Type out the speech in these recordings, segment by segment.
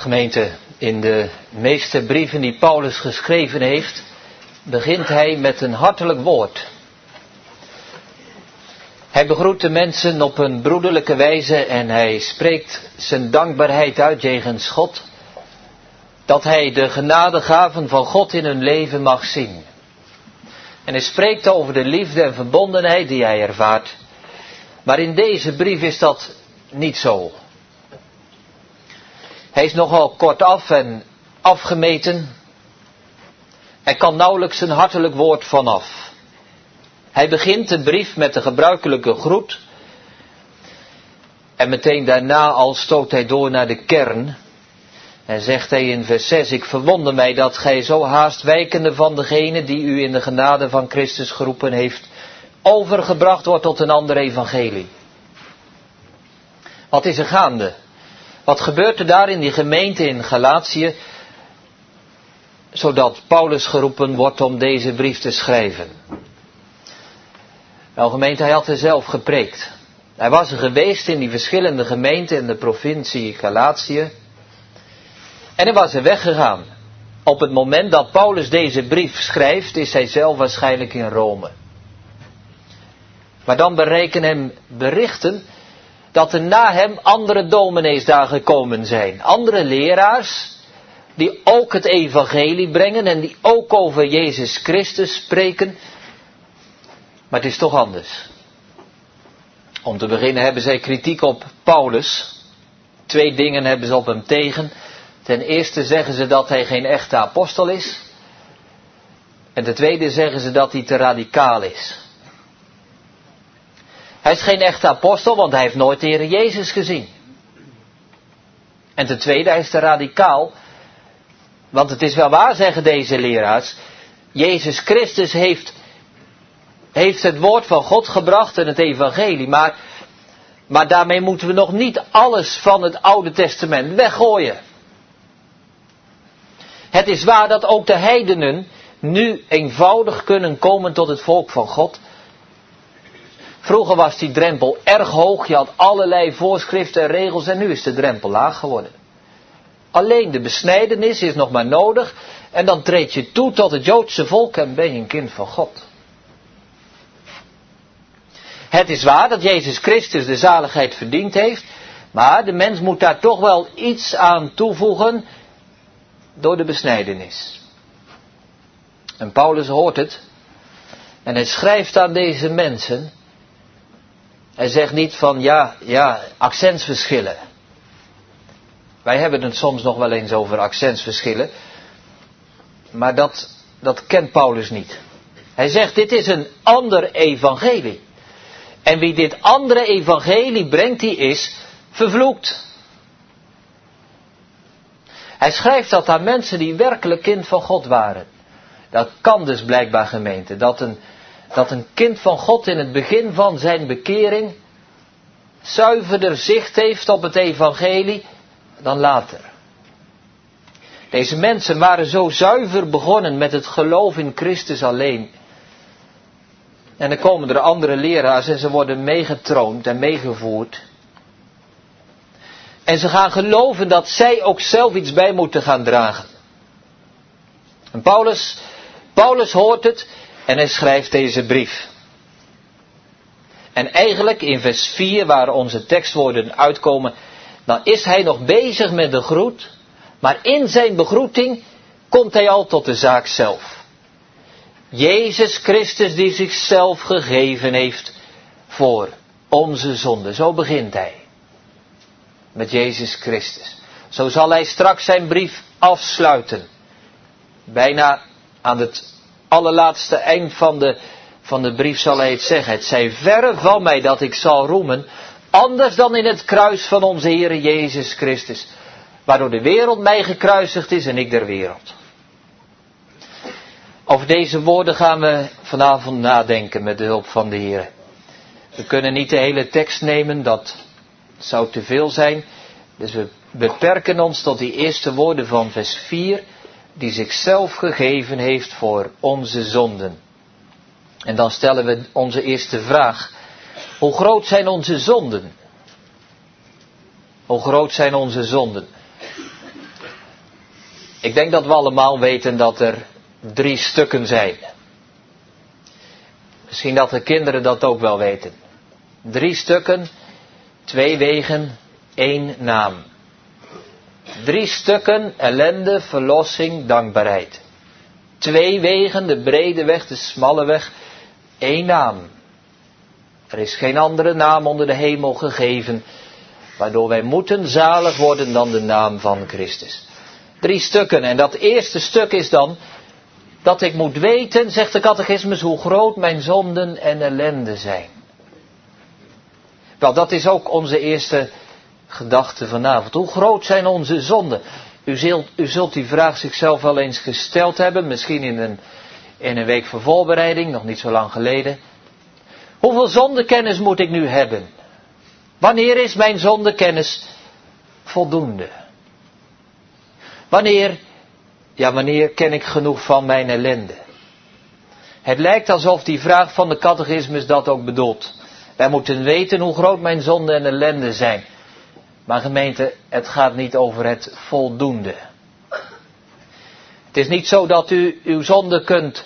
Gemeente, in de meeste brieven die Paulus geschreven heeft, begint hij met een hartelijk woord. Hij begroet de mensen op een broederlijke wijze en hij spreekt zijn dankbaarheid uit jegens God, dat hij de genadegaven van God in hun leven mag zien. En hij spreekt over de liefde en verbondenheid die hij ervaart. Maar in deze brief is dat niet zo. Hij is nogal kortaf en afgemeten. Er kan nauwelijks een hartelijk woord vanaf. Hij begint de brief met de gebruikelijke groet. En meteen daarna al stoot hij door naar de kern. En zegt hij in vers 6, ik verwonder mij dat gij zo haast wijkende van degene die u in de genade van Christus geroepen heeft, overgebracht wordt tot een ander evangelie. Wat is er gaande? Wat gebeurt er daar in die gemeente in Galatië, zodat Paulus geroepen wordt om deze brief te schrijven? Wel gemeente, hij had er zelf gepreekt. Hij was er geweest in die verschillende gemeenten in de provincie Galatië. En hij was er weggegaan. Op het moment dat Paulus deze brief schrijft, is hij zelf waarschijnlijk in Rome. Maar dan bereiken hem berichten dat er na hem andere dominees daar gekomen zijn. Andere leraars die ook het evangelie brengen en die ook over Jezus Christus spreken. Maar het is toch anders. Om te beginnen hebben zij kritiek op Paulus. Twee dingen hebben ze op hem tegen. Ten eerste zeggen ze dat hij geen echte apostel is. En ten tweede zeggen ze dat hij te radicaal is. Hij is geen echte apostel, want hij heeft nooit de Heer Jezus gezien. En ten tweede, hij is te radicaal. Want het is wel waar, zeggen deze leraars. Jezus Christus heeft, heeft het woord van God gebracht en het evangelie. Maar, maar daarmee moeten we nog niet alles van het Oude Testament weggooien. Het is waar dat ook de heidenen nu eenvoudig kunnen komen tot het volk van God. Vroeger was die drempel erg hoog, je had allerlei voorschriften en regels en nu is de drempel laag geworden. Alleen de besnijdenis is nog maar nodig en dan treed je toe tot het Joodse volk en ben je een kind van God. Het is waar dat Jezus Christus de zaligheid verdiend heeft, maar de mens moet daar toch wel iets aan toevoegen door de besnijdenis. En Paulus hoort het en hij schrijft aan deze mensen hij zegt niet van ja, ja, accentsverschillen. Wij hebben het soms nog wel eens over accentsverschillen. Maar dat, dat kent Paulus niet. Hij zegt dit is een ander evangelie. En wie dit andere evangelie brengt, die is vervloekt. Hij schrijft dat aan mensen die werkelijk kind van God waren. Dat kan dus blijkbaar gemeente. Dat een, dat een kind van God in het begin van zijn bekering zuiverder zicht heeft op het evangelie dan later. Deze mensen waren zo zuiver begonnen met het geloof in Christus alleen. En dan komen er andere leraars en ze worden meegetroond en meegevoerd. En ze gaan geloven dat zij ook zelf iets bij moeten gaan dragen. En Paulus, Paulus hoort het en hij schrijft deze brief. En eigenlijk in vers 4, waar onze tekstwoorden uitkomen, dan is hij nog bezig met de groet, maar in zijn begroeting komt hij al tot de zaak zelf. Jezus Christus die zichzelf gegeven heeft voor onze zonde. Zo begint hij. Met Jezus Christus. Zo zal hij straks zijn brief afsluiten. Bijna aan het allerlaatste eind van de, van de brief zal hij het zeggen. Het zij verre van mij dat ik zal roemen, anders dan in het kruis van onze Heer Jezus Christus, waardoor de wereld mij gekruisigd is en ik der wereld. Over deze woorden gaan we vanavond nadenken met de hulp van de Heer. We kunnen niet de hele tekst nemen, dat zou te veel zijn. Dus we beperken ons tot die eerste woorden van vers 4 die zichzelf gegeven heeft voor onze zonden. En dan stellen we onze eerste vraag. Hoe groot zijn onze zonden? Hoe groot zijn onze zonden? Ik denk dat we allemaal weten dat er drie stukken zijn. Misschien dat de kinderen dat ook wel weten. Drie stukken, twee wegen, één naam. Drie stukken, ellende, verlossing, dankbaarheid. Twee wegen, de brede weg, de smalle weg, één naam. Er is geen andere naam onder de hemel gegeven, waardoor wij moeten zalig worden dan de naam van Christus. Drie stukken, en dat eerste stuk is dan dat ik moet weten, zegt de catechismus, hoe groot mijn zonden en ellende zijn. Wel, dat is ook onze eerste gedachte vanavond. Hoe groot zijn onze zonden? U zult, u zult die vraag zichzelf wel eens gesteld hebben, misschien in een, in een week voor voorbereiding, nog niet zo lang geleden. Hoeveel zondekennis moet ik nu hebben? Wanneer is mijn zondekennis voldoende? Wanneer, ja wanneer ken ik genoeg van mijn ellende? Het lijkt alsof die vraag van de catechismus dat ook bedoelt. Wij moeten weten hoe groot mijn zonde en ellende zijn. Maar gemeente, het gaat niet over het voldoende. Het is niet zo dat u uw zonde kunt,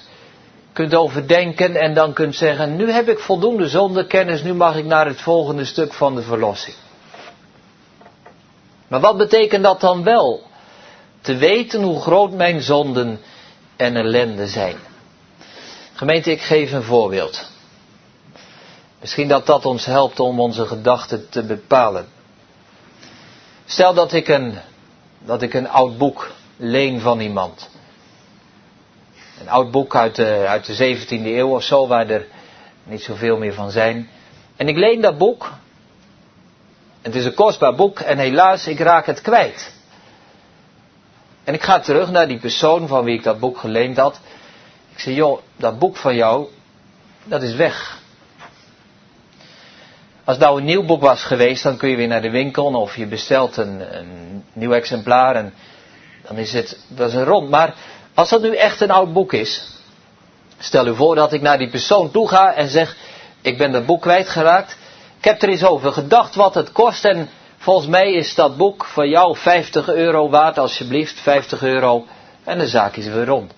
kunt overdenken en dan kunt zeggen, nu heb ik voldoende zondekennis, nu mag ik naar het volgende stuk van de verlossing. Maar wat betekent dat dan wel? Te weten hoe groot mijn zonden en ellende zijn. Gemeente, ik geef een voorbeeld. Misschien dat dat ons helpt om onze gedachten te bepalen. Stel dat ik een, dat ik een oud boek leen van iemand. Een oud boek uit de, uit de 17e eeuw of zo, waar er niet zoveel meer van zijn. En ik leen dat boek. Het is een kostbaar boek en helaas, ik raak het kwijt. En ik ga terug naar die persoon van wie ik dat boek geleend had. Ik zeg, joh, dat boek van jou, dat is weg. Als het nou een nieuw boek was geweest, dan kun je weer naar de winkel of je bestelt een, een nieuw exemplaar en dan is het, dat is rond. Maar als dat nu echt een oud boek is, stel u voor dat ik naar die persoon toe ga en zeg, ik ben dat boek kwijtgeraakt. Ik heb er eens over gedacht wat het kost en volgens mij is dat boek voor jou 50 euro waard, alsjeblieft, 50 euro. En de zaak is weer rond.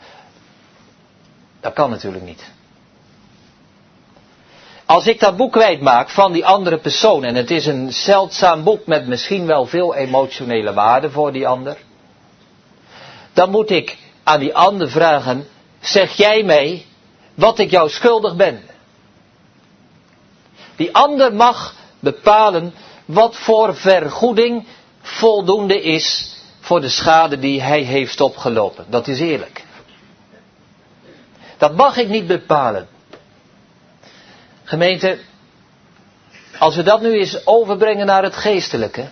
Dat kan natuurlijk niet. Als ik dat boek kwijtmaak van die andere persoon, en het is een zeldzaam boek met misschien wel veel emotionele waarde voor die ander, dan moet ik aan die ander vragen, zeg jij mij wat ik jou schuldig ben? Die ander mag bepalen wat voor vergoeding voldoende is voor de schade die hij heeft opgelopen. Dat is eerlijk. Dat mag ik niet bepalen. Gemeente, als we dat nu eens overbrengen naar het geestelijke.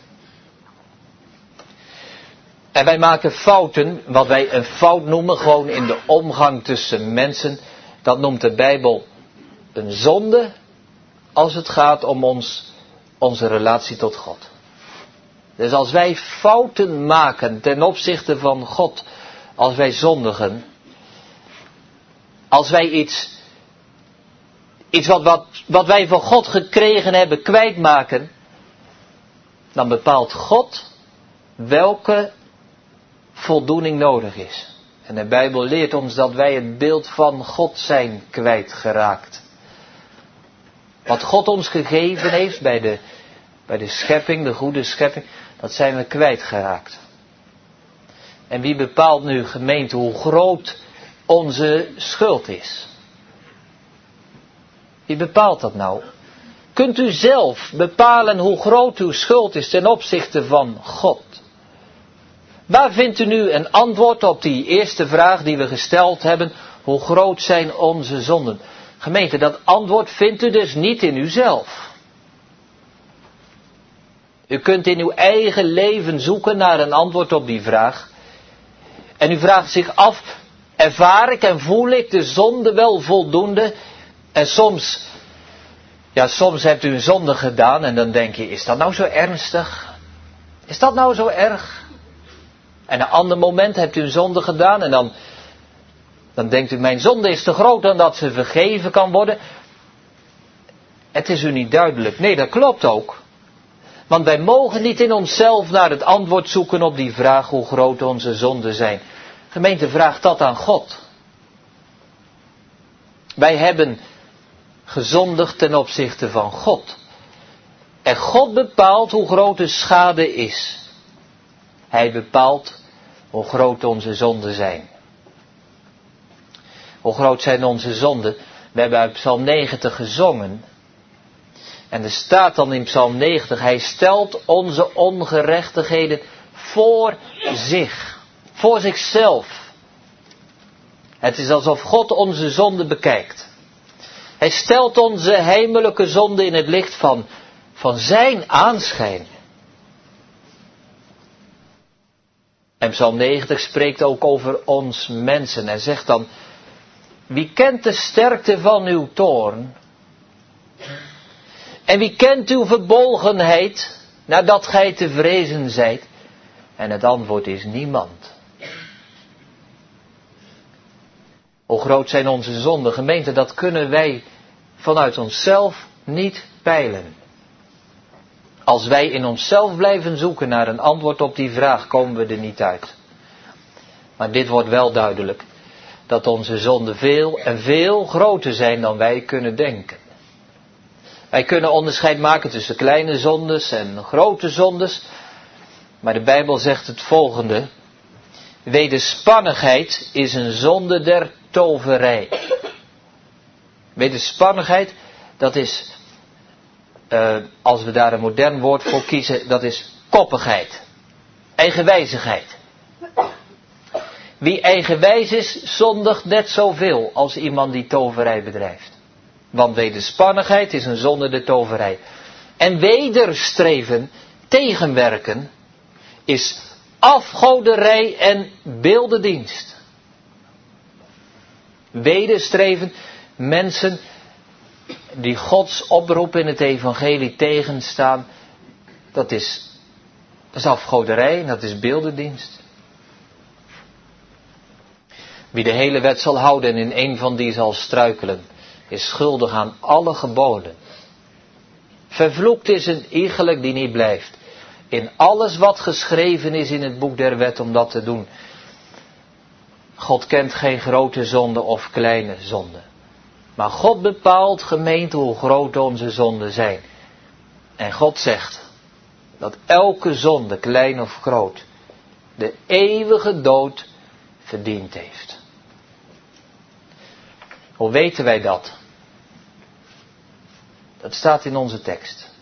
En wij maken fouten, wat wij een fout noemen, gewoon in de omgang tussen mensen. Dat noemt de Bijbel een zonde als het gaat om ons, onze relatie tot God. Dus als wij fouten maken ten opzichte van God, als wij zondigen, als wij iets iets wat, wat, wat wij van God gekregen hebben kwijtmaken, dan bepaalt God welke voldoening nodig is. En de Bijbel leert ons dat wij het beeld van God zijn kwijtgeraakt. Wat God ons gegeven heeft bij de, bij de schepping, de goede schepping, dat zijn we kwijtgeraakt. En wie bepaalt nu gemeente hoe groot onze schuld is? Wie bepaalt dat nou? Kunt u zelf bepalen hoe groot uw schuld is ten opzichte van God? Waar vindt u nu een antwoord op die eerste vraag die we gesteld hebben? Hoe groot zijn onze zonden? Gemeente, dat antwoord vindt u dus niet in uzelf. U kunt in uw eigen leven zoeken naar een antwoord op die vraag. En u vraagt zich af, ervaar ik en voel ik de zonde wel voldoende en soms, ja, soms hebt u een zonde gedaan en dan denk je, is dat nou zo ernstig? Is dat nou zo erg? En een ander moment hebt u een zonde gedaan en dan, dan denkt u, mijn zonde is te groot dan dat ze vergeven kan worden. Het is u niet duidelijk. Nee, dat klopt ook. Want wij mogen niet in onszelf naar het antwoord zoeken op die vraag hoe groot onze zonden zijn. Gemeente vraagt dat aan God. Wij hebben gezondigd ten opzichte van God. En God bepaalt hoe groot de schade is. Hij bepaalt hoe groot onze zonden zijn. Hoe groot zijn onze zonden? We hebben uit Psalm 90 gezongen. En er staat dan in Psalm 90, hij stelt onze ongerechtigheden voor zich, voor zichzelf. Het is alsof God onze zonde bekijkt. Hij stelt onze heimelijke zonde in het licht van, van zijn aanschijn. En Psalm 90 spreekt ook over ons mensen en zegt dan, wie kent de sterkte van uw toorn? En wie kent uw verbolgenheid nadat gij te vrezen zijt? En het antwoord is niemand. Hoe groot zijn onze zonden, gemeente, dat kunnen wij vanuit onszelf niet peilen. Als wij in onszelf blijven zoeken naar een antwoord op die vraag, komen we er niet uit. Maar dit wordt wel duidelijk, dat onze zonden veel en veel groter zijn dan wij kunnen denken. Wij kunnen onderscheid maken tussen kleine zondes en grote zondes, maar de Bijbel zegt het volgende. Wederspannigheid is een zonde der toverij. Wederspannigheid, dat is, uh, als we daar een modern woord voor kiezen, dat is koppigheid. Eigenwijzigheid. Wie eigenwijs is, zondigt net zoveel als iemand die toverij bedrijft. Want wederspannigheid is een zonde der toverij. En wederstreven, tegenwerken, is afgoderij en beeldendienst. Wederstreven, mensen die Gods oproep in het evangelie tegenstaan, dat is, dat afgoderij en dat is beeldendienst. Wie de hele wet zal houden en in een van die zal struikelen, is schuldig aan alle geboden. Vervloekt is een iegelijk die niet blijft. In alles wat geschreven is in het boek der wet om dat te doen. God kent geen grote zonde of kleine zonde. Maar God bepaalt gemeente hoe groot onze zonden zijn. En God zegt dat elke zonde, klein of groot, de eeuwige dood verdiend heeft. Hoe weten wij dat? Dat staat in onze tekst.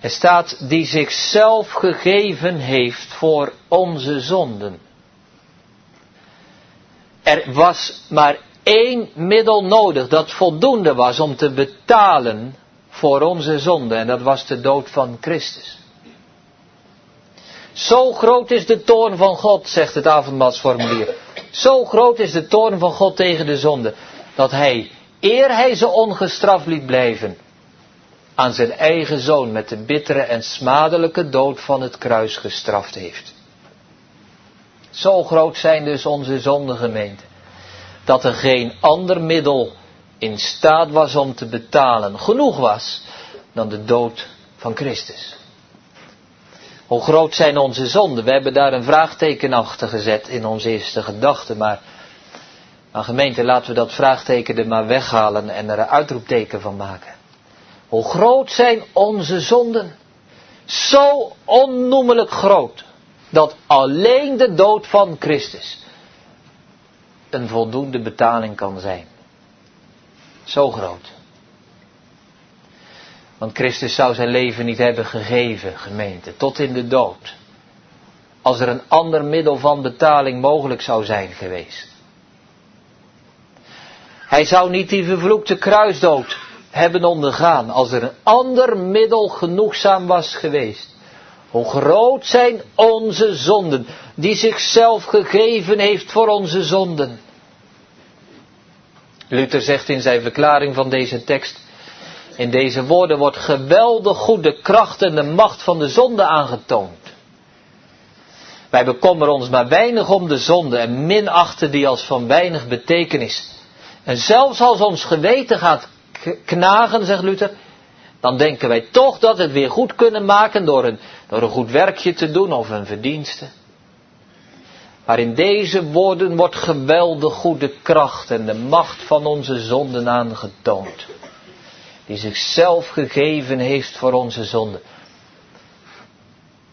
Er staat die zichzelf gegeven heeft voor onze zonden. Er was maar één middel nodig dat voldoende was om te betalen voor onze zonden en dat was de dood van Christus. Zo groot is de toorn van God, zegt het avondmaalsformulier. Zo groot is de toorn van God tegen de zonde, dat hij, eer hij ze ongestraft liet blijven, aan zijn eigen zoon met de bittere en smadelijke dood van het kruis gestraft heeft. Zo groot zijn dus onze zondegemeenten, dat er geen ander middel in staat was om te betalen, genoeg was, dan de dood van Christus. Hoe groot zijn onze zonden? We hebben daar een vraagteken achter gezet in onze eerste gedachte, maar, maar gemeente, laten we dat vraagteken er maar weghalen en er een uitroepteken van maken. Hoe groot zijn onze zonden? Zo onnoemelijk groot dat alleen de dood van Christus een voldoende betaling kan zijn. Zo groot. Want Christus zou zijn leven niet hebben gegeven, gemeente, tot in de dood. Als er een ander middel van betaling mogelijk zou zijn geweest. Hij zou niet die vervloekte kruisdood hebben ondergaan als er een ander middel genoegzaam was geweest. Hoe groot zijn onze zonden, die zichzelf gegeven heeft voor onze zonden. Luther zegt in zijn verklaring van deze tekst, in deze woorden wordt geweldig goed de kracht en de macht van de zonde aangetoond. Wij bekommeren ons maar weinig om de zonde en minachten die als van weinig betekenis. En zelfs als ons geweten gaat knagen, zegt Luther, dan denken wij toch dat het weer goed kunnen maken door een, door een goed werkje te doen of een verdienste. Maar in deze woorden wordt geweldig goede kracht en de macht van onze zonden aangetoond. Die zichzelf gegeven heeft voor onze zonden.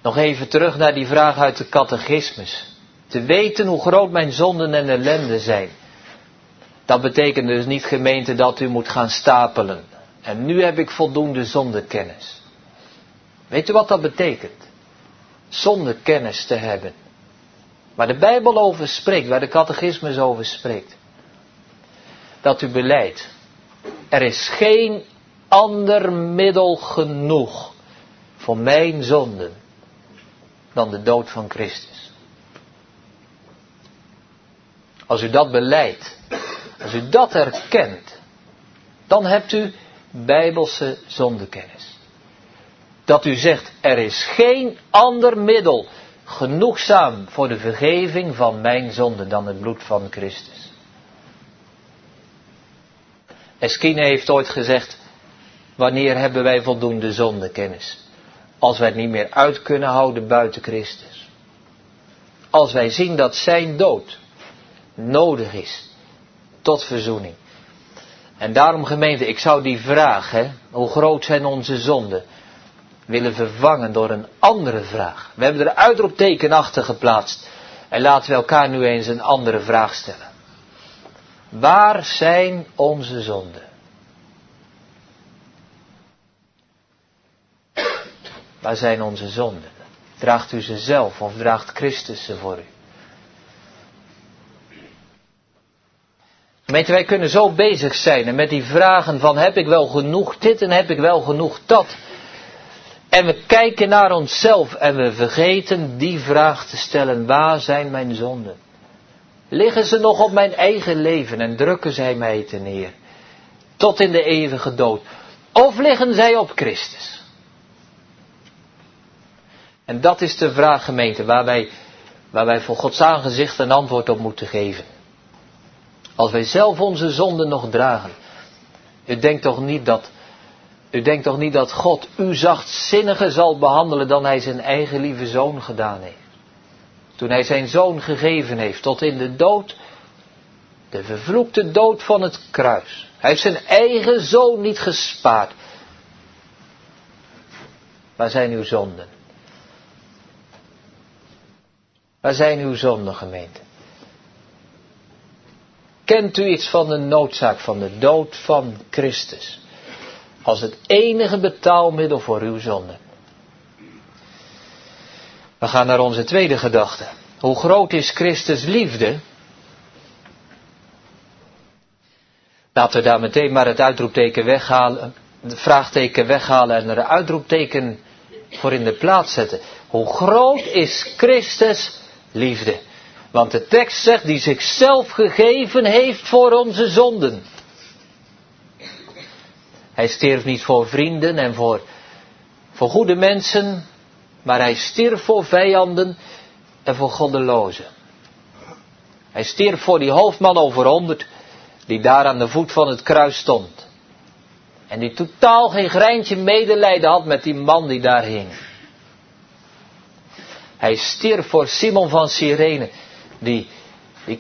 Nog even terug naar die vraag uit de catechismus. Te weten hoe groot mijn zonden en ellende zijn. Dat betekent dus niet gemeente dat u moet gaan stapelen. En nu heb ik voldoende zondekennis. Weet u wat dat betekent? Zondekennis te hebben. Waar de Bijbel over spreekt, waar de catechismus over spreekt. Dat u beleidt. Er is geen ander middel genoeg voor mijn zonden dan de dood van Christus. Als u dat beleidt, als u dat erkent, dan hebt u bijbelse zondekennis. Dat u zegt, er is geen ander middel genoegzaam voor de vergeving van mijn zonde dan het bloed van Christus. Eskine heeft ooit gezegd, wanneer hebben wij voldoende zondekennis? Als wij het niet meer uit kunnen houden buiten Christus. Als wij zien dat zijn dood nodig is tot verzoening. En daarom gemeente, ik zou die vraag, hoe groot zijn onze zonden, willen vervangen door een andere vraag. We hebben er een uitroepteken achter geplaatst. En laten we elkaar nu eens een andere vraag stellen. Waar zijn onze zonden? Waar zijn onze zonden? Draagt u ze zelf of draagt Christus ze voor u? Weet wij kunnen zo bezig zijn en met die vragen van heb ik wel genoeg dit en heb ik wel genoeg dat. En we kijken naar onszelf en we vergeten die vraag te stellen, waar zijn mijn zonden? Liggen ze nog op mijn eigen leven en drukken zij mij te neer? Tot in de eeuwige dood. Of liggen zij op Christus? En dat is de vraag gemeente waar wij, waar wij voor Gods aangezicht een antwoord op moeten geven. Als wij zelf onze zonden nog dragen. U denkt toch niet dat, u denkt toch niet dat God u zachtzinniger zal behandelen dan hij zijn eigen lieve zoon gedaan heeft. Toen hij zijn zoon gegeven heeft tot in de dood, de vervloekte dood van het kruis. Hij heeft zijn eigen zoon niet gespaard. Waar zijn uw zonden? Waar zijn uw zonden, gemeente? Kent u iets van de noodzaak van de dood van Christus? Als het enige betaalmiddel voor uw zonde. We gaan naar onze tweede gedachte. Hoe groot is Christus liefde? Laten we daar meteen maar het uitroepteken weghalen, het vraagteken weghalen en er een uitroepteken voor in de plaats zetten. Hoe groot is Christus liefde? Want de tekst zegt die zichzelf gegeven heeft voor onze zonden. Hij stierf niet voor vrienden en voor, voor goede mensen, maar hij stierf voor vijanden en voor goddelozen. Hij stierf voor die hoofdman over honderd, die daar aan de voet van het kruis stond. En die totaal geen greintje medelijden had met die man die daar hing. Hij stierf voor Simon van Cyrene, die, die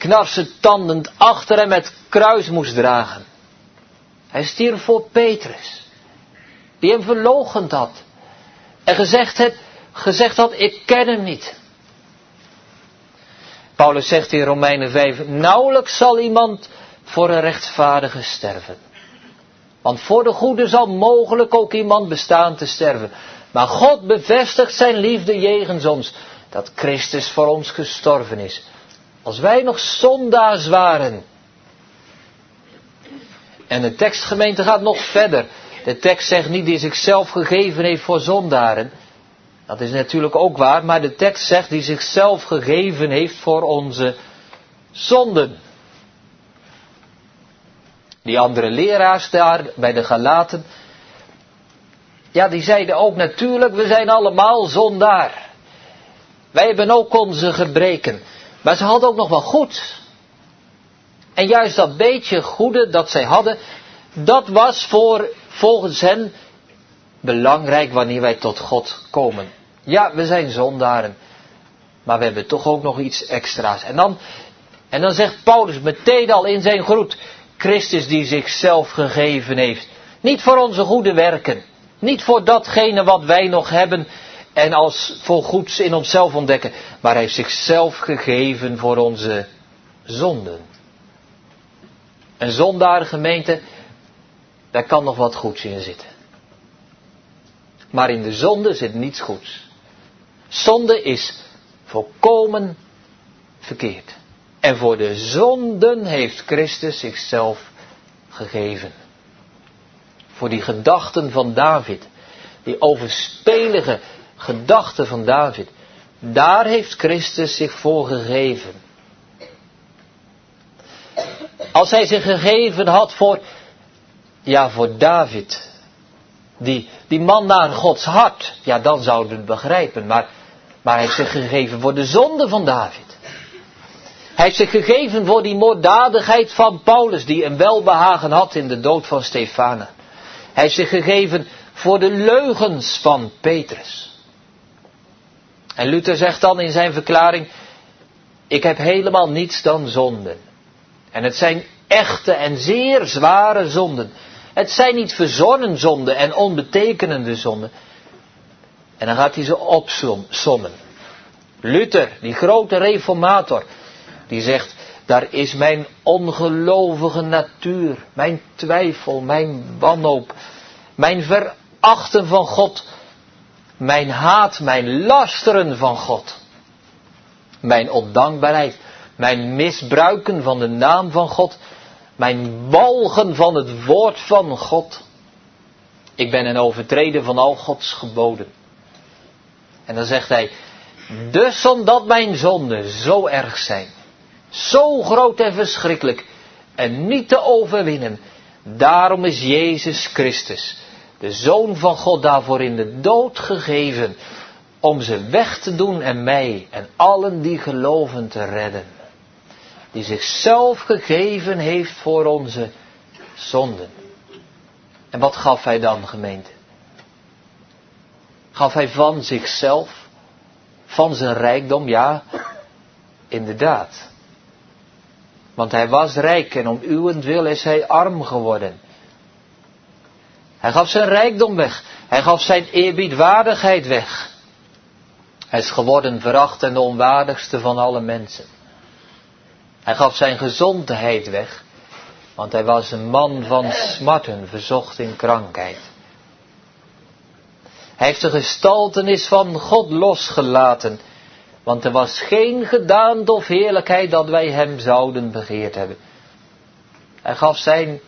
tandend achter hem het kruis moest dragen. Hij stierf voor Petrus, die hem verlogend had. En gezegd, gezegd had, ik ken hem niet. Paulus zegt in Romeinen 5, nauwelijks zal iemand voor een rechtvaardige sterven. Want voor de goede zal mogelijk ook iemand bestaan te sterven. Maar God bevestigt zijn liefde jegens ons, dat Christus voor ons gestorven is. Als wij nog zondaars waren. En de tekstgemeente gaat nog verder. De tekst zegt niet die zichzelf gegeven heeft voor zondaren. Dat is natuurlijk ook waar, maar de tekst zegt die zichzelf gegeven heeft voor onze zonden. Die andere leraars daar bij de Galaten, ja, die zeiden ook natuurlijk, we zijn allemaal zondaar. Wij hebben ook onze gebreken. Maar ze hadden ook nog wel goed. En juist dat beetje goede dat zij hadden, dat was voor, volgens hen belangrijk wanneer wij tot God komen. Ja, we zijn zondaren. Maar we hebben toch ook nog iets extra's. En dan, en dan zegt Paulus meteen al in zijn groet, Christus die zichzelf gegeven heeft. Niet voor onze goede werken. Niet voor datgene wat wij nog hebben en als voor goeds in onszelf ontdekken. Maar hij heeft zichzelf gegeven voor onze zonden. Een zondaar gemeente, daar kan nog wat goeds in zitten. Maar in de zonde zit niets goeds. Zonde is volkomen verkeerd. En voor de zonden heeft Christus zichzelf gegeven. Voor die gedachten van David, die overspelige gedachten van David, daar heeft Christus zich voor gegeven. Als hij zich gegeven had voor, ja, voor David, die, die man naar Gods hart, ja, dan zouden we het begrijpen. Maar, maar hij heeft zich gegeven voor de zonde van David. Hij heeft zich gegeven voor die moorddadigheid van Paulus, die een welbehagen had in de dood van Stefana. Hij heeft zich gegeven voor de leugens van Petrus. En Luther zegt dan in zijn verklaring, ik heb helemaal niets dan zonden. En het zijn echte en zeer zware zonden. Het zijn niet verzonnen zonden en onbetekenende zonden. En dan gaat hij ze opsommen. Luther, die grote reformator, die zegt, daar is mijn ongelovige natuur, mijn twijfel, mijn wanhoop, mijn verachten van God, mijn haat, mijn lasteren van God, mijn ondankbaarheid, mijn misbruiken van de naam van God, mijn walgen van het woord van God. Ik ben een overtreden van al Gods geboden. En dan zegt hij, dus omdat mijn zonden zo erg zijn, zo groot en verschrikkelijk en niet te overwinnen, daarom is Jezus Christus, de Zoon van God, daarvoor in de dood gegeven, om ze weg te doen en mij en allen die geloven te redden die zichzelf gegeven heeft voor onze zonden. En wat gaf hij dan, gemeente? Gaf hij van zichzelf, van zijn rijkdom, ja, inderdaad. Want hij was rijk en om uwentwil is hij arm geworden. Hij gaf zijn rijkdom weg. Hij gaf zijn eerbiedwaardigheid weg. Hij is geworden veracht en de onwaardigste van alle mensen. Hij gaf zijn gezondheid weg, want hij was een man van smarten, verzocht in krankheid. Hij heeft de gestaltenis van God losgelaten, want er was geen gedaante of heerlijkheid dat wij hem zouden begeerd hebben. Hij gaf zijn,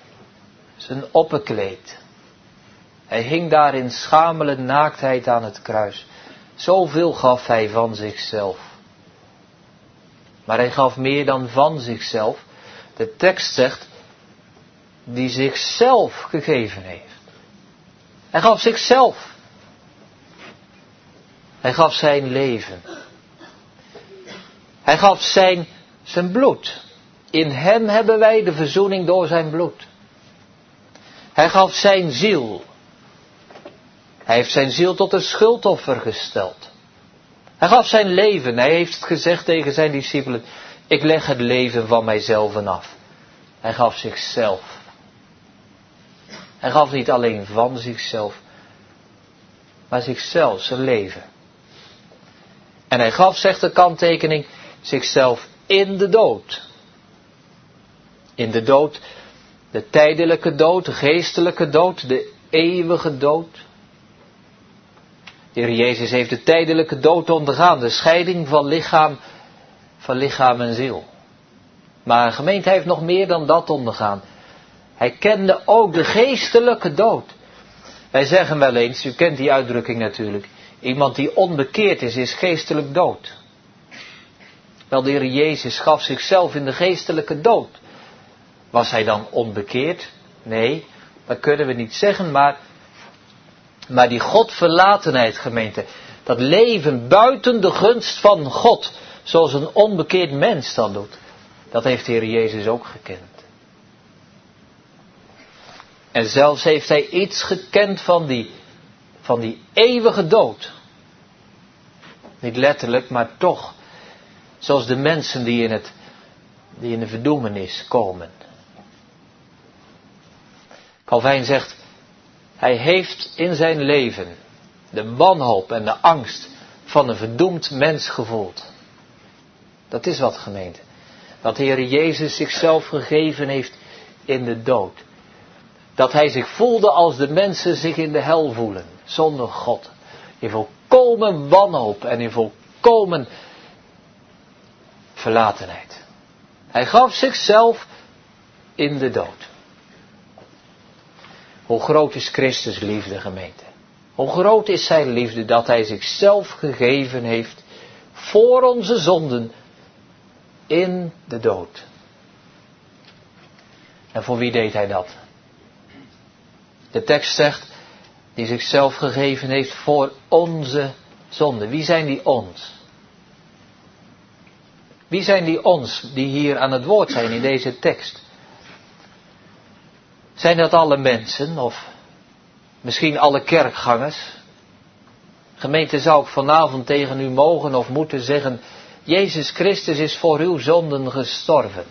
zijn opperkleed. Hij hing daar in schamele naaktheid aan het kruis. Zoveel gaf hij van zichzelf. Maar hij gaf meer dan van zichzelf. De tekst zegt, die zichzelf gegeven heeft. Hij gaf zichzelf. Hij gaf zijn leven. Hij gaf zijn, zijn bloed. In hem hebben wij de verzoening door zijn bloed. Hij gaf zijn ziel. Hij heeft zijn ziel tot een schuldoffer gesteld. Hij gaf zijn leven. Hij heeft gezegd tegen zijn discipelen, ik leg het leven van mijzelf af. Hij gaf zichzelf. Hij gaf niet alleen van zichzelf, maar zichzelf, zijn leven. En hij gaf, zegt de kanttekening, zichzelf in de dood. In de dood, de tijdelijke dood, de geestelijke dood, de eeuwige dood. De Heer Jezus heeft de tijdelijke dood ondergaan, de scheiding van lichaam, van lichaam en ziel. Maar een gemeente heeft nog meer dan dat ondergaan. Hij kende ook de geestelijke dood. Wij zeggen wel eens, u kent die uitdrukking natuurlijk, iemand die onbekeerd is, is geestelijk dood. Wel, de Heer Jezus gaf zichzelf in de geestelijke dood. Was hij dan onbekeerd? Nee, dat kunnen we niet zeggen, maar maar die Godverlatenheid, gemeente, dat leven buiten de gunst van God, zoals een onbekeerd mens dat doet, dat heeft de Heer Jezus ook gekend. En zelfs heeft hij iets gekend van die, van die eeuwige dood. Niet letterlijk, maar toch. Zoals de mensen die in, het, die in de verdoemenis komen. Calvijn zegt, hij heeft in zijn leven de wanhoop en de angst van een verdoemd mens gevoeld. Dat is wat gemeente. Dat de Jezus zichzelf gegeven heeft in de dood. Dat hij zich voelde als de mensen zich in de hel voelen, zonder God. In volkomen wanhoop en in volkomen verlatenheid. Hij gaf zichzelf in de dood. Hoe groot is Christus liefde, gemeente? Hoe groot is zijn liefde dat hij zichzelf gegeven heeft voor onze zonden in de dood. En voor wie deed hij dat? De tekst zegt, die zichzelf gegeven heeft voor onze zonden. Wie zijn die ons? Wie zijn die ons die hier aan het woord zijn in deze tekst? Zijn dat alle mensen of misschien alle kerkgangers? Gemeente zou ik vanavond tegen u mogen of moeten zeggen, Jezus Christus is voor uw zonden gestorven.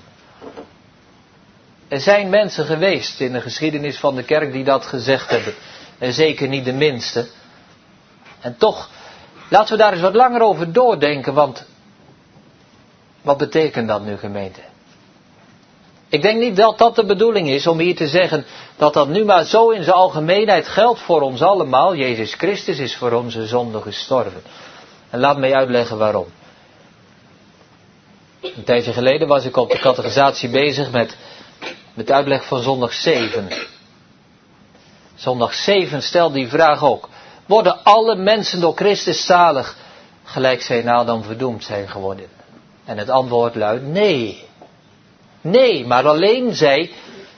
Er zijn mensen geweest in de geschiedenis van de kerk die dat gezegd hebben. En zeker niet de minste. En toch, laten we daar eens wat langer over doordenken, want wat betekent dat nu gemeente? Ik denk niet dat dat de bedoeling is om hier te zeggen dat dat nu maar zo in zijn algemeenheid geldt voor ons allemaal. Jezus Christus is voor onze zonde gestorven. En laat mij uitleggen waarom. Een tijdje geleden was ik op de catechisatie bezig met, met uitleg van zondag 7. Zondag 7 stelt die vraag ook. Worden alle mensen door Christus zalig, gelijk zij na dan verdoemd zijn geworden? En het antwoord luidt nee. Nee, maar alleen zij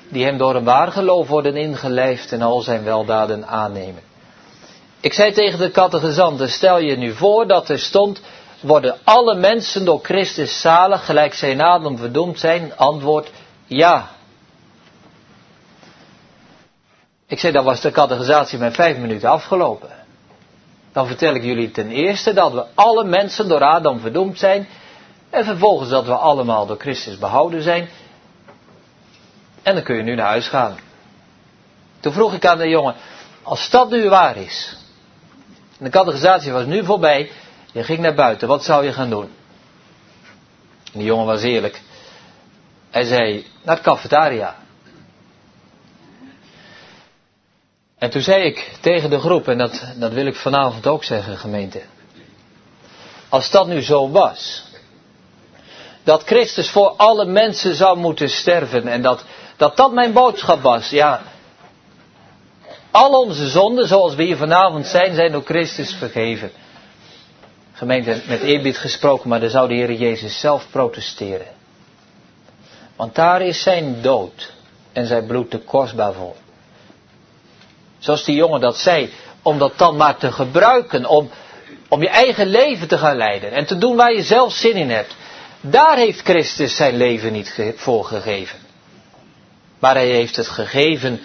die hem door een waar geloof worden ingelijfd en al zijn weldaden aannemen. Ik zei tegen de catechizanten, stel je nu voor dat er stond, worden alle mensen door Christus zalig, gelijk zij in Adam verdoemd zijn? Antwoord, ja. Ik zei, dan was de catechisatie met vijf minuten afgelopen. Dan vertel ik jullie ten eerste dat we alle mensen door Adam verdoemd zijn. En vervolgens dat we allemaal door Christus behouden zijn. En dan kun je nu naar huis gaan. Toen vroeg ik aan de jongen, als dat nu waar is. En de catechisatie was nu voorbij. Je ging naar buiten, wat zou je gaan doen? En die jongen was eerlijk. Hij zei, naar de cafetaria. En toen zei ik tegen de groep, en dat, dat wil ik vanavond ook zeggen, gemeente. Als dat nu zo was, dat Christus voor alle mensen zou moeten sterven en dat dat, dat mijn boodschap was, ja. Al onze zonden, zoals we hier vanavond zijn, zijn door Christus vergeven. Gemeente, met eerbied gesproken, maar dan zou de Heer Jezus zelf protesteren. Want daar is zijn dood en zijn bloed te kostbaar voor. Zoals die jongen dat zei, om dat dan maar te gebruiken, om, om je eigen leven te gaan leiden en te doen waar je zelf zin in hebt. Daar heeft Christus zijn leven niet voor gegeven. Maar hij heeft het gegeven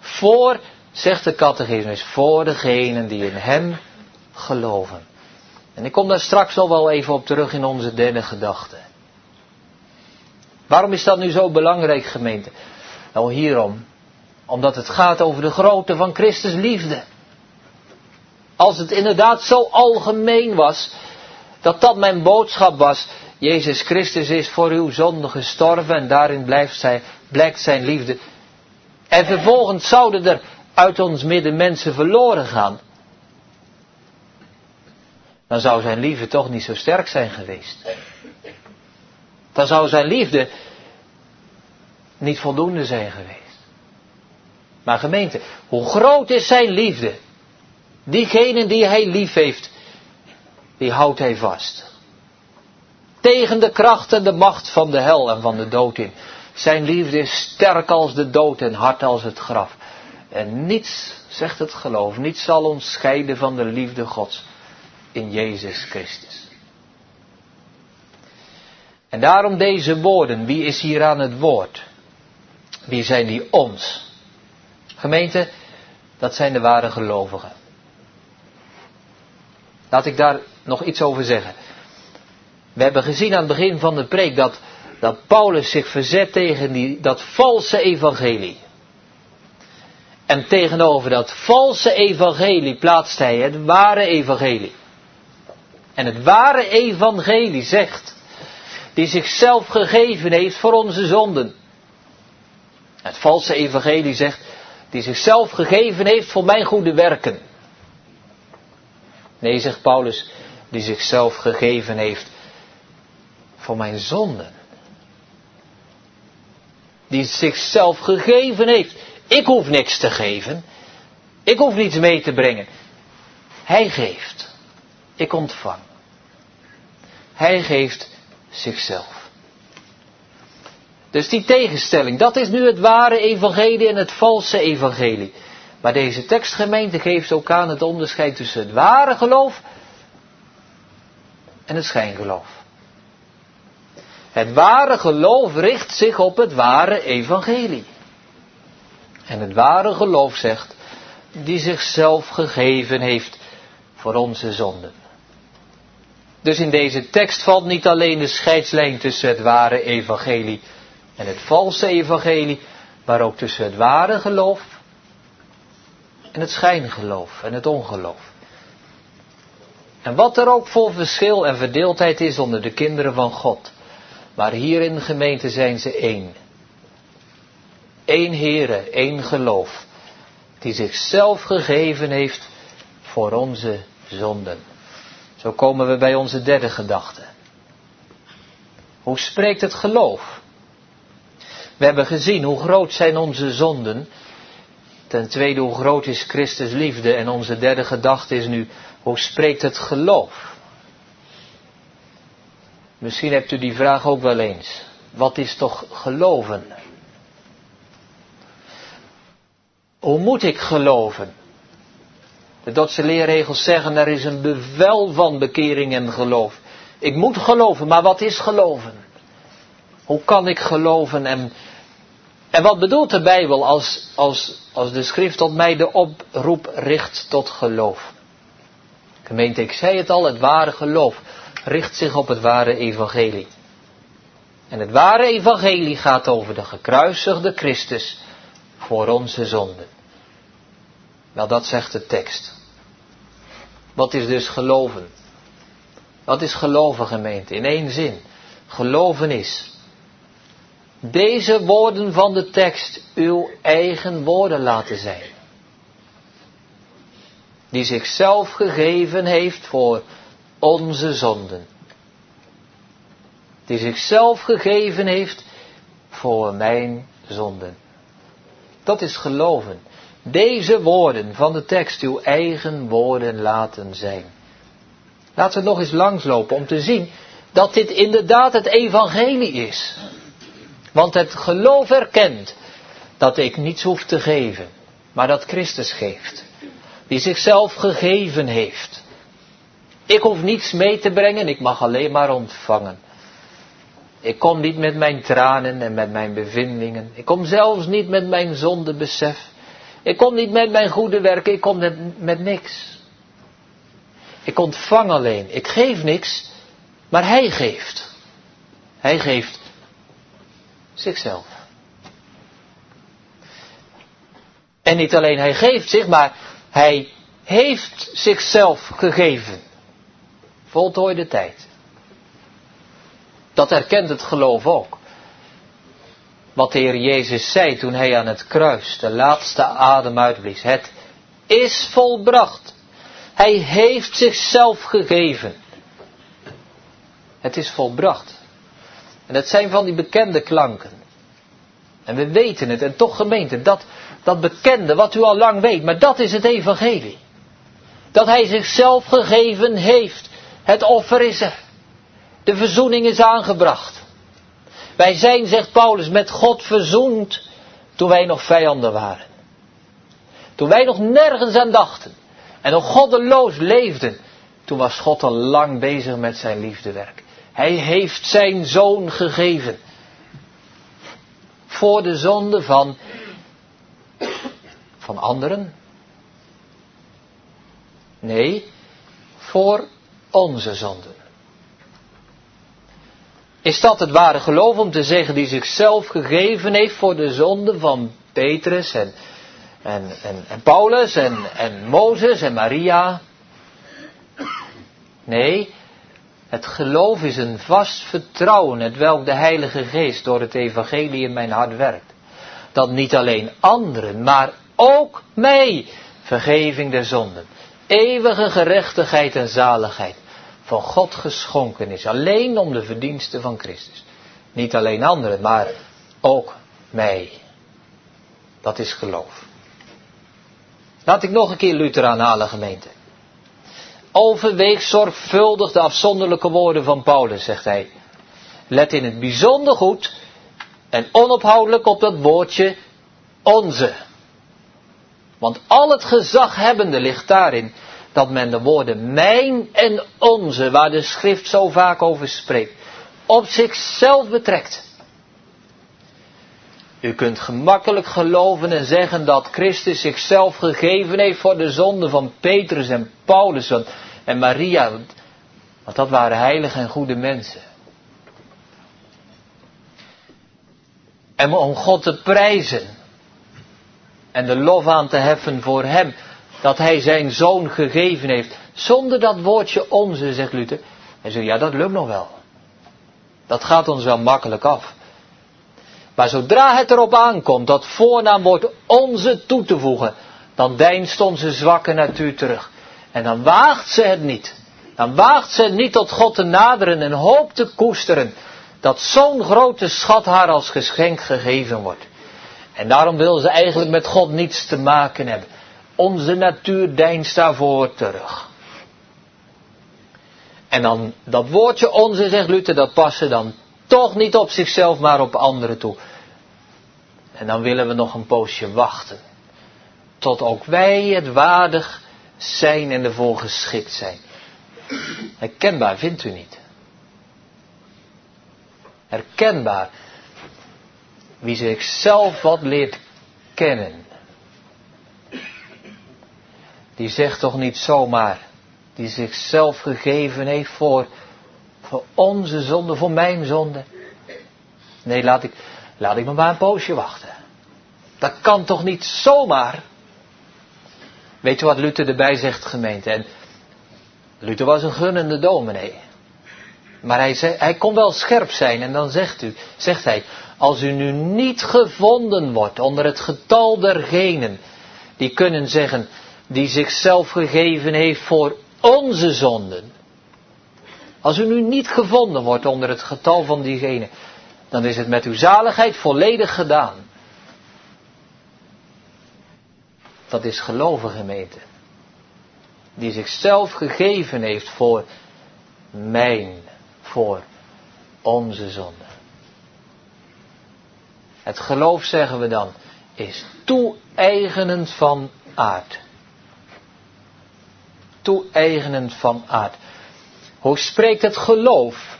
voor, zegt de catechismus, voor degenen die in hem geloven. En ik kom daar straks nog wel even op terug in onze derde gedachte. Waarom is dat nu zo belangrijk, gemeente? Nou, hierom. Omdat het gaat over de grootte van Christus liefde. Als het inderdaad zo algemeen was, dat dat mijn boodschap was. Jezus Christus is voor uw zonde gestorven en daarin blijft zij, blijkt zijn liefde. En vervolgens zouden er uit ons midden mensen verloren gaan dan zou zijn liefde toch niet zo sterk zijn geweest. Dan zou zijn liefde niet voldoende zijn geweest. Maar gemeente, hoe groot is zijn liefde? Diegene die hij lief heeft, die houdt hij vast. Tegen de kracht en de macht van de hel en van de dood in. Zijn liefde is sterk als de dood en hard als het graf. En niets, zegt het geloof, niets zal ons scheiden van de liefde Gods in Jezus Christus. En daarom deze woorden. Wie is hier aan het woord? Wie zijn die ons? Gemeente, dat zijn de ware gelovigen. Laat ik daar nog iets over zeggen. We hebben gezien aan het begin van de preek dat, dat Paulus zich verzet tegen die, dat valse evangelie. En tegenover dat valse evangelie plaatst hij het ware evangelie. En het ware evangelie zegt, die zichzelf gegeven heeft voor onze zonden. Het valse evangelie zegt, die zichzelf gegeven heeft voor mijn goede werken. Nee, zegt Paulus, die zichzelf gegeven heeft voor mijn zonden. Die zichzelf gegeven heeft. Ik hoef niks te geven. Ik hoef niets mee te brengen. Hij geeft. Ik ontvang. Hij geeft zichzelf. Dus die tegenstelling, dat is nu het ware evangelie en het valse evangelie. Maar deze tekstgemeente geeft ook aan het onderscheid tussen het ware geloof en het schijngeloof. Het ware geloof richt zich op het ware evangelie. En het ware geloof zegt, die zichzelf gegeven heeft voor onze zonden. Dus in deze tekst valt niet alleen de scheidslijn tussen het ware evangelie en het valse evangelie, maar ook tussen het ware geloof en het schijngeloof en het ongeloof. En wat er ook voor verschil en verdeeldheid is onder de kinderen van God. Maar hier in de gemeente zijn ze één. Eén Heere, één geloof. Die zichzelf gegeven heeft voor onze zonden. Zo komen we bij onze derde gedachte. Hoe spreekt het geloof? We hebben gezien hoe groot zijn onze zonden. Ten tweede, hoe groot is Christus liefde. En onze derde gedachte is nu, hoe spreekt het geloof? Misschien hebt u die vraag ook wel eens. Wat is toch geloven? Hoe moet ik geloven? De Dotse leerregels zeggen er is een bevel van bekering en geloof. Ik moet geloven, maar wat is geloven? Hoe kan ik geloven en, en wat bedoelt de Bijbel als, als, als de schrift tot mij de oproep richt tot geloof? Gemeente, ik zei het al, het ware geloof richt zich op het ware evangelie. En het ware evangelie gaat over de gekruisigde Christus voor onze zonden. Wel, dat zegt de tekst. Wat is dus geloven? Wat is geloven, gemeente? In één zin. Geloven is. Deze woorden van de tekst uw eigen woorden laten zijn. Die zichzelf gegeven heeft voor onze zonden. Die zichzelf gegeven heeft voor mijn zonden. Dat is geloven. Deze woorden van de tekst uw eigen woorden laten zijn. Laten we nog eens langslopen om te zien dat dit inderdaad het evangelie is. Want het geloof erkent dat ik niets hoef te geven, maar dat Christus geeft. Die zichzelf gegeven heeft. Ik hoef niets mee te brengen, ik mag alleen maar ontvangen. Ik kom niet met mijn tranen en met mijn bevindingen. Ik kom zelfs niet met mijn zondebesef. Ik kom niet met mijn goede werken, ik kom met, met niks. Ik ontvang alleen, ik geef niks, maar Hij geeft. Hij geeft zichzelf. En niet alleen Hij geeft zich, maar Hij heeft zichzelf gegeven. Voltooide tijd. Dat erkent het geloof ook. Wat de Heer Jezus zei toen hij aan het kruis de laatste adem uitblies. Het is volbracht. Hij heeft zichzelf gegeven. Het is volbracht. En dat zijn van die bekende klanken. En we weten het, en toch gemeente, dat, dat bekende wat u al lang weet, maar dat is het evangelie. Dat hij zichzelf gegeven heeft. Het offer is er. De verzoening is aangebracht. Wij zijn, zegt Paulus, met God verzoend toen wij nog vijanden waren. Toen wij nog nergens aan dachten en nog goddeloos leefden, toen was God al lang bezig met zijn liefdewerk. Hij heeft zijn zoon gegeven. Voor de zonde van, van anderen. Nee, voor onze zonden. Is dat het ware geloof om te zeggen die zichzelf gegeven heeft voor de zonde van Petrus en, en, en, en Paulus en, en Mozes en Maria? Nee, het geloof is een vast vertrouwen, het welk de Heilige Geest door het Evangelie in mijn hart werkt. Dat niet alleen anderen, maar ook mij vergeving der zonden, eeuwige gerechtigheid en zaligheid van God geschonken is, alleen om de verdiensten van Christus. Niet alleen anderen, maar ook mij. Dat is geloof. Laat ik nog een keer Luther aanhalen, gemeente. Overweeg zorgvuldig de afzonderlijke woorden van Paulus, zegt hij. Let in het bijzonder goed en onophoudelijk op dat woordje onze. Want al het gezaghebbende ligt daarin dat men de woorden mijn en onze, waar de schrift zo vaak over spreekt, op zichzelf betrekt. U kunt gemakkelijk geloven en zeggen dat Christus zichzelf gegeven heeft voor de zonde van Petrus en Paulus en Maria. Want dat waren heilige en goede mensen. En om God te prijzen en de lof aan te heffen voor Hem, dat Hij zijn zoon gegeven heeft, zonder dat woordje onze, zegt Luther. Hij zegt, ja dat lukt nog wel. Dat gaat ons wel makkelijk af. Maar zodra het erop aankomt dat voornaamwoord onze toe te voegen, dan deinst onze zwakke natuur terug. En dan waagt ze het niet. Dan waagt ze het niet tot God te naderen en hoopt te koesteren dat zo'n grote schat haar als geschenk gegeven wordt. En daarom wil ze eigenlijk met God niets te maken hebben. Onze natuur deinst daarvoor terug. En dan dat woordje onze, zegt Luther, dat passen dan toch niet op zichzelf, maar op anderen toe. En dan willen we nog een poosje wachten. Tot ook wij het waardig zijn en ervoor geschikt zijn. Herkenbaar vindt u niet. Herkenbaar. Wie zichzelf wat leert kennen. Die zegt toch niet zomaar. Die zichzelf gegeven heeft voor, voor onze zonde, voor mijn zonde. Nee, laat ik, laat ik me maar een poosje wachten. Dat kan toch niet zomaar. Weet je wat Luther erbij zegt, gemeente? En Luther was een gunnende dominee. Maar hij, zei, hij kon wel scherp zijn en dan zegt, u, zegt hij, als u nu niet gevonden wordt onder het getal dergenen die kunnen zeggen, die zichzelf gegeven heeft voor onze zonden. Als u nu niet gevonden wordt onder het getal van diegenen, dan is het met uw zaligheid volledig gedaan. Dat is geloven gemeente. Die zichzelf gegeven heeft voor mijn, voor onze zonde. Het geloof, zeggen we dan, is toe-eigenend van aard. Toe-eigenend van aard. Hoe spreekt het geloof?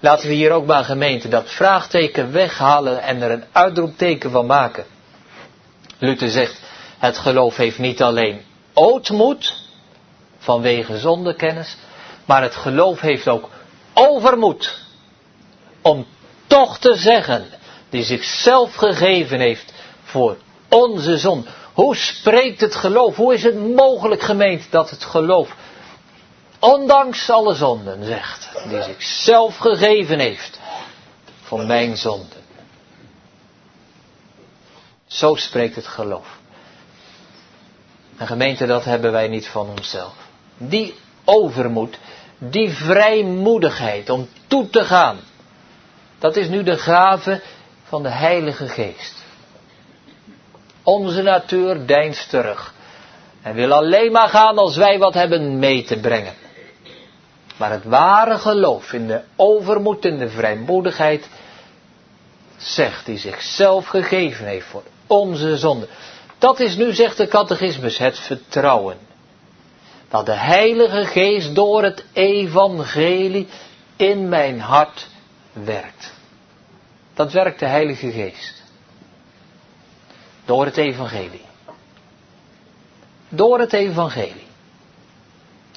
Laten we hier ook maar gemeente dat vraagteken weghalen en er een uitroepteken van maken. Luther zegt, het geloof heeft niet alleen ootmoed vanwege zondekennis, maar het geloof heeft ook overmoed om toch te zeggen, die zichzelf gegeven heeft voor onze zon. Hoe spreekt het geloof? Hoe is het mogelijk gemeend dat het geloof, ondanks alle zonden, zegt, die zichzelf gegeven heeft voor mijn zonden? Zo spreekt het geloof. En gemeente, dat hebben wij niet van onszelf. Die overmoed, die vrijmoedigheid om toe te gaan, dat is nu de gave van de Heilige Geest. Onze natuur deinst terug en wil alleen maar gaan als wij wat hebben mee te brengen. Maar het ware geloof in de overmoed en de vrijmoedigheid zegt, die zichzelf gegeven heeft voor onze zonde. Dat is nu, zegt de catechismus, het vertrouwen. Dat de Heilige Geest door het evangelie in mijn hart werkt. Dat werkt de Heilige Geest. Door het evangelie. Door het evangelie.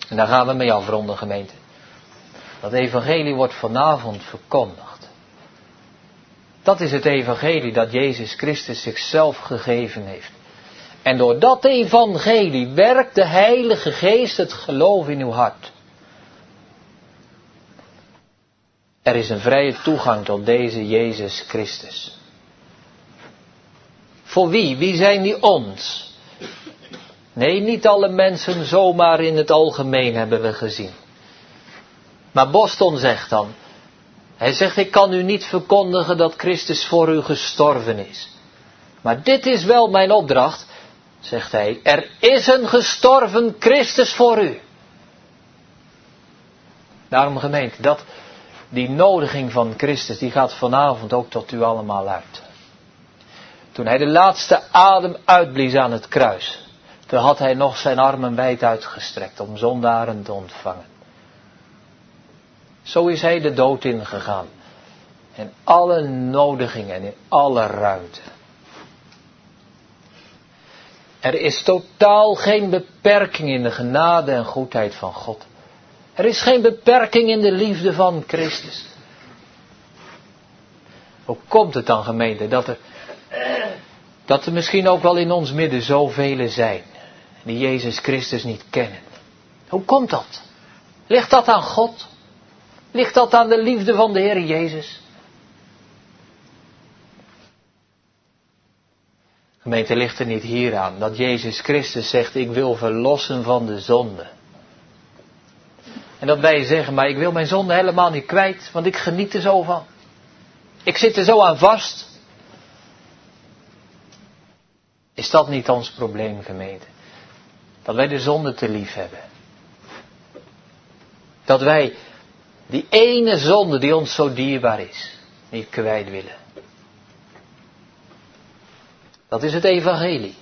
En daar gaan we mee afronden, gemeente. Dat evangelie wordt vanavond verkondigd. Dat is het evangelie dat Jezus Christus zichzelf gegeven heeft. En door dat evangelie werkt de Heilige Geest het geloof in uw hart. Er is een vrije toegang tot deze Jezus Christus. Voor wie? Wie zijn die ons? Nee, niet alle mensen zomaar in het algemeen hebben we gezien. Maar Boston zegt dan, hij zegt ik kan u niet verkondigen dat Christus voor u gestorven is. Maar dit is wel mijn opdracht, zegt hij, er is een gestorven Christus voor u. Daarom gemeente, dat, die nodiging van Christus, die gaat vanavond ook tot u allemaal uit. Toen hij de laatste adem uitblies aan het kruis, toen had hij nog zijn armen wijd uitgestrekt om zondaren te ontvangen. Zo is hij de dood ingegaan. In alle nodigingen en in alle ruimte. Er is totaal geen beperking in de genade en goedheid van God. Er is geen beperking in de liefde van Christus. Hoe komt het dan gemeente dat er, dat er misschien ook wel in ons midden zoveel zijn die Jezus Christus niet kennen? Hoe komt dat? Ligt dat aan God? Ligt dat aan de liefde van de Heer Jezus? Gemeente ligt er niet hier aan dat Jezus Christus zegt ik wil verlossen van de zonde. En dat wij zeggen, maar ik wil mijn zonde helemaal niet kwijt, want ik geniet er zo van. Ik zit er zo aan vast. Is dat niet ons probleem, gemeente? Dat wij de zonde te lief hebben. Dat wij die ene zonde die ons zo dierbaar is, niet kwijt willen. Dat is het evangelie.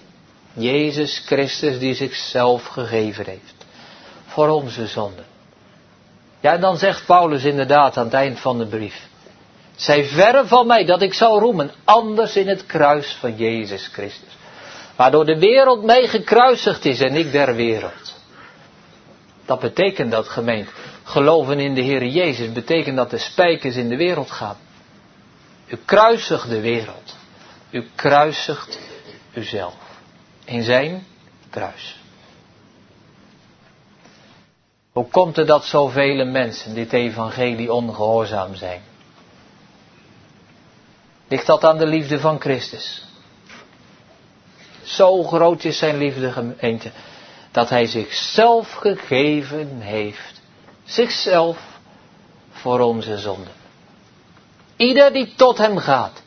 Jezus Christus die zichzelf gegeven heeft. Voor onze zonden. Ja, en dan zegt Paulus inderdaad aan het eind van de brief. Zij verre van mij dat ik zou roemen, anders in het kruis van Jezus Christus. Waardoor de wereld mij gekruisigd is en ik der wereld. Dat betekent dat gemeente. Geloven in de Heer Jezus betekent dat de spijkers in de wereld gaan. U kruisigt de wereld. U kruisigt uzelf. In zijn kruis. Hoe komt het dat zoveel mensen dit evangelie ongehoorzaam zijn? Ligt dat aan de liefde van Christus? Zo groot is zijn liefde gemeente, dat hij zichzelf gegeven heeft. Zichzelf voor onze zonden. Ieder die tot hem gaat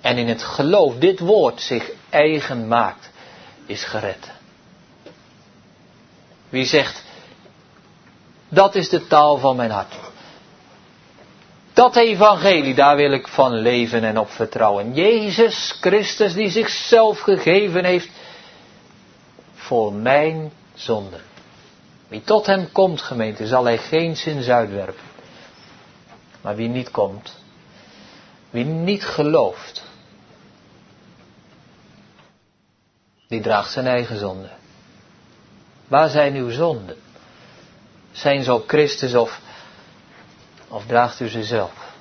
en in het geloof dit woord zich eigen maakt, is gered. Wie zegt, dat is de taal van mijn hart. Dat evangelie, daar wil ik van leven en op vertrouwen. Jezus Christus die zichzelf gegeven heeft voor mijn zonde. Wie tot hem komt, gemeente, zal hij geen zin uitwerpen. Maar wie niet komt, wie niet gelooft, die draagt zijn eigen zonde. Waar zijn uw zonden? Zijn ze op Christus of, of draagt u ze zelf?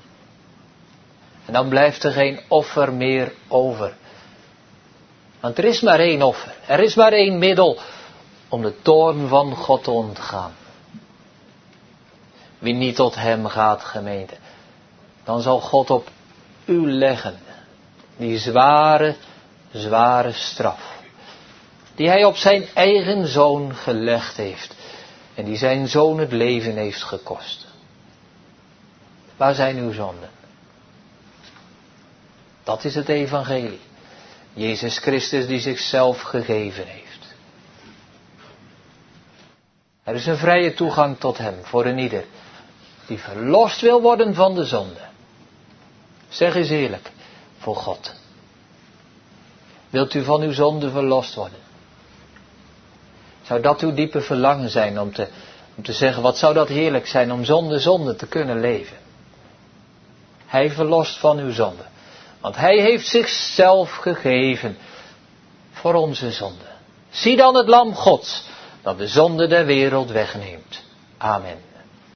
En dan blijft er geen offer meer over. Want er is maar één offer. Er is maar één middel om de toorn van God te ontgaan. Wie niet tot hem gaat, gemeente, dan zal God op u leggen die zware, zware straf. Die hij op zijn eigen zoon gelegd heeft. En die zijn zoon het leven heeft gekost. Waar zijn uw zonden? Dat is het evangelie. Jezus Christus die zichzelf gegeven heeft. Er is een vrije toegang tot Hem voor een ieder die verlost wil worden van de zonde. Zeg eens eerlijk, voor God. Wilt u van uw zonde verlost worden? Zou dat uw diepe verlangen zijn om te, om te zeggen, wat zou dat heerlijk zijn om zonder zonde te kunnen leven? Hij verlost van uw zonde. Want hij heeft zichzelf gegeven voor onze zonde. Zie dan het lam Gods dat de zonde der wereld wegneemt. Amen.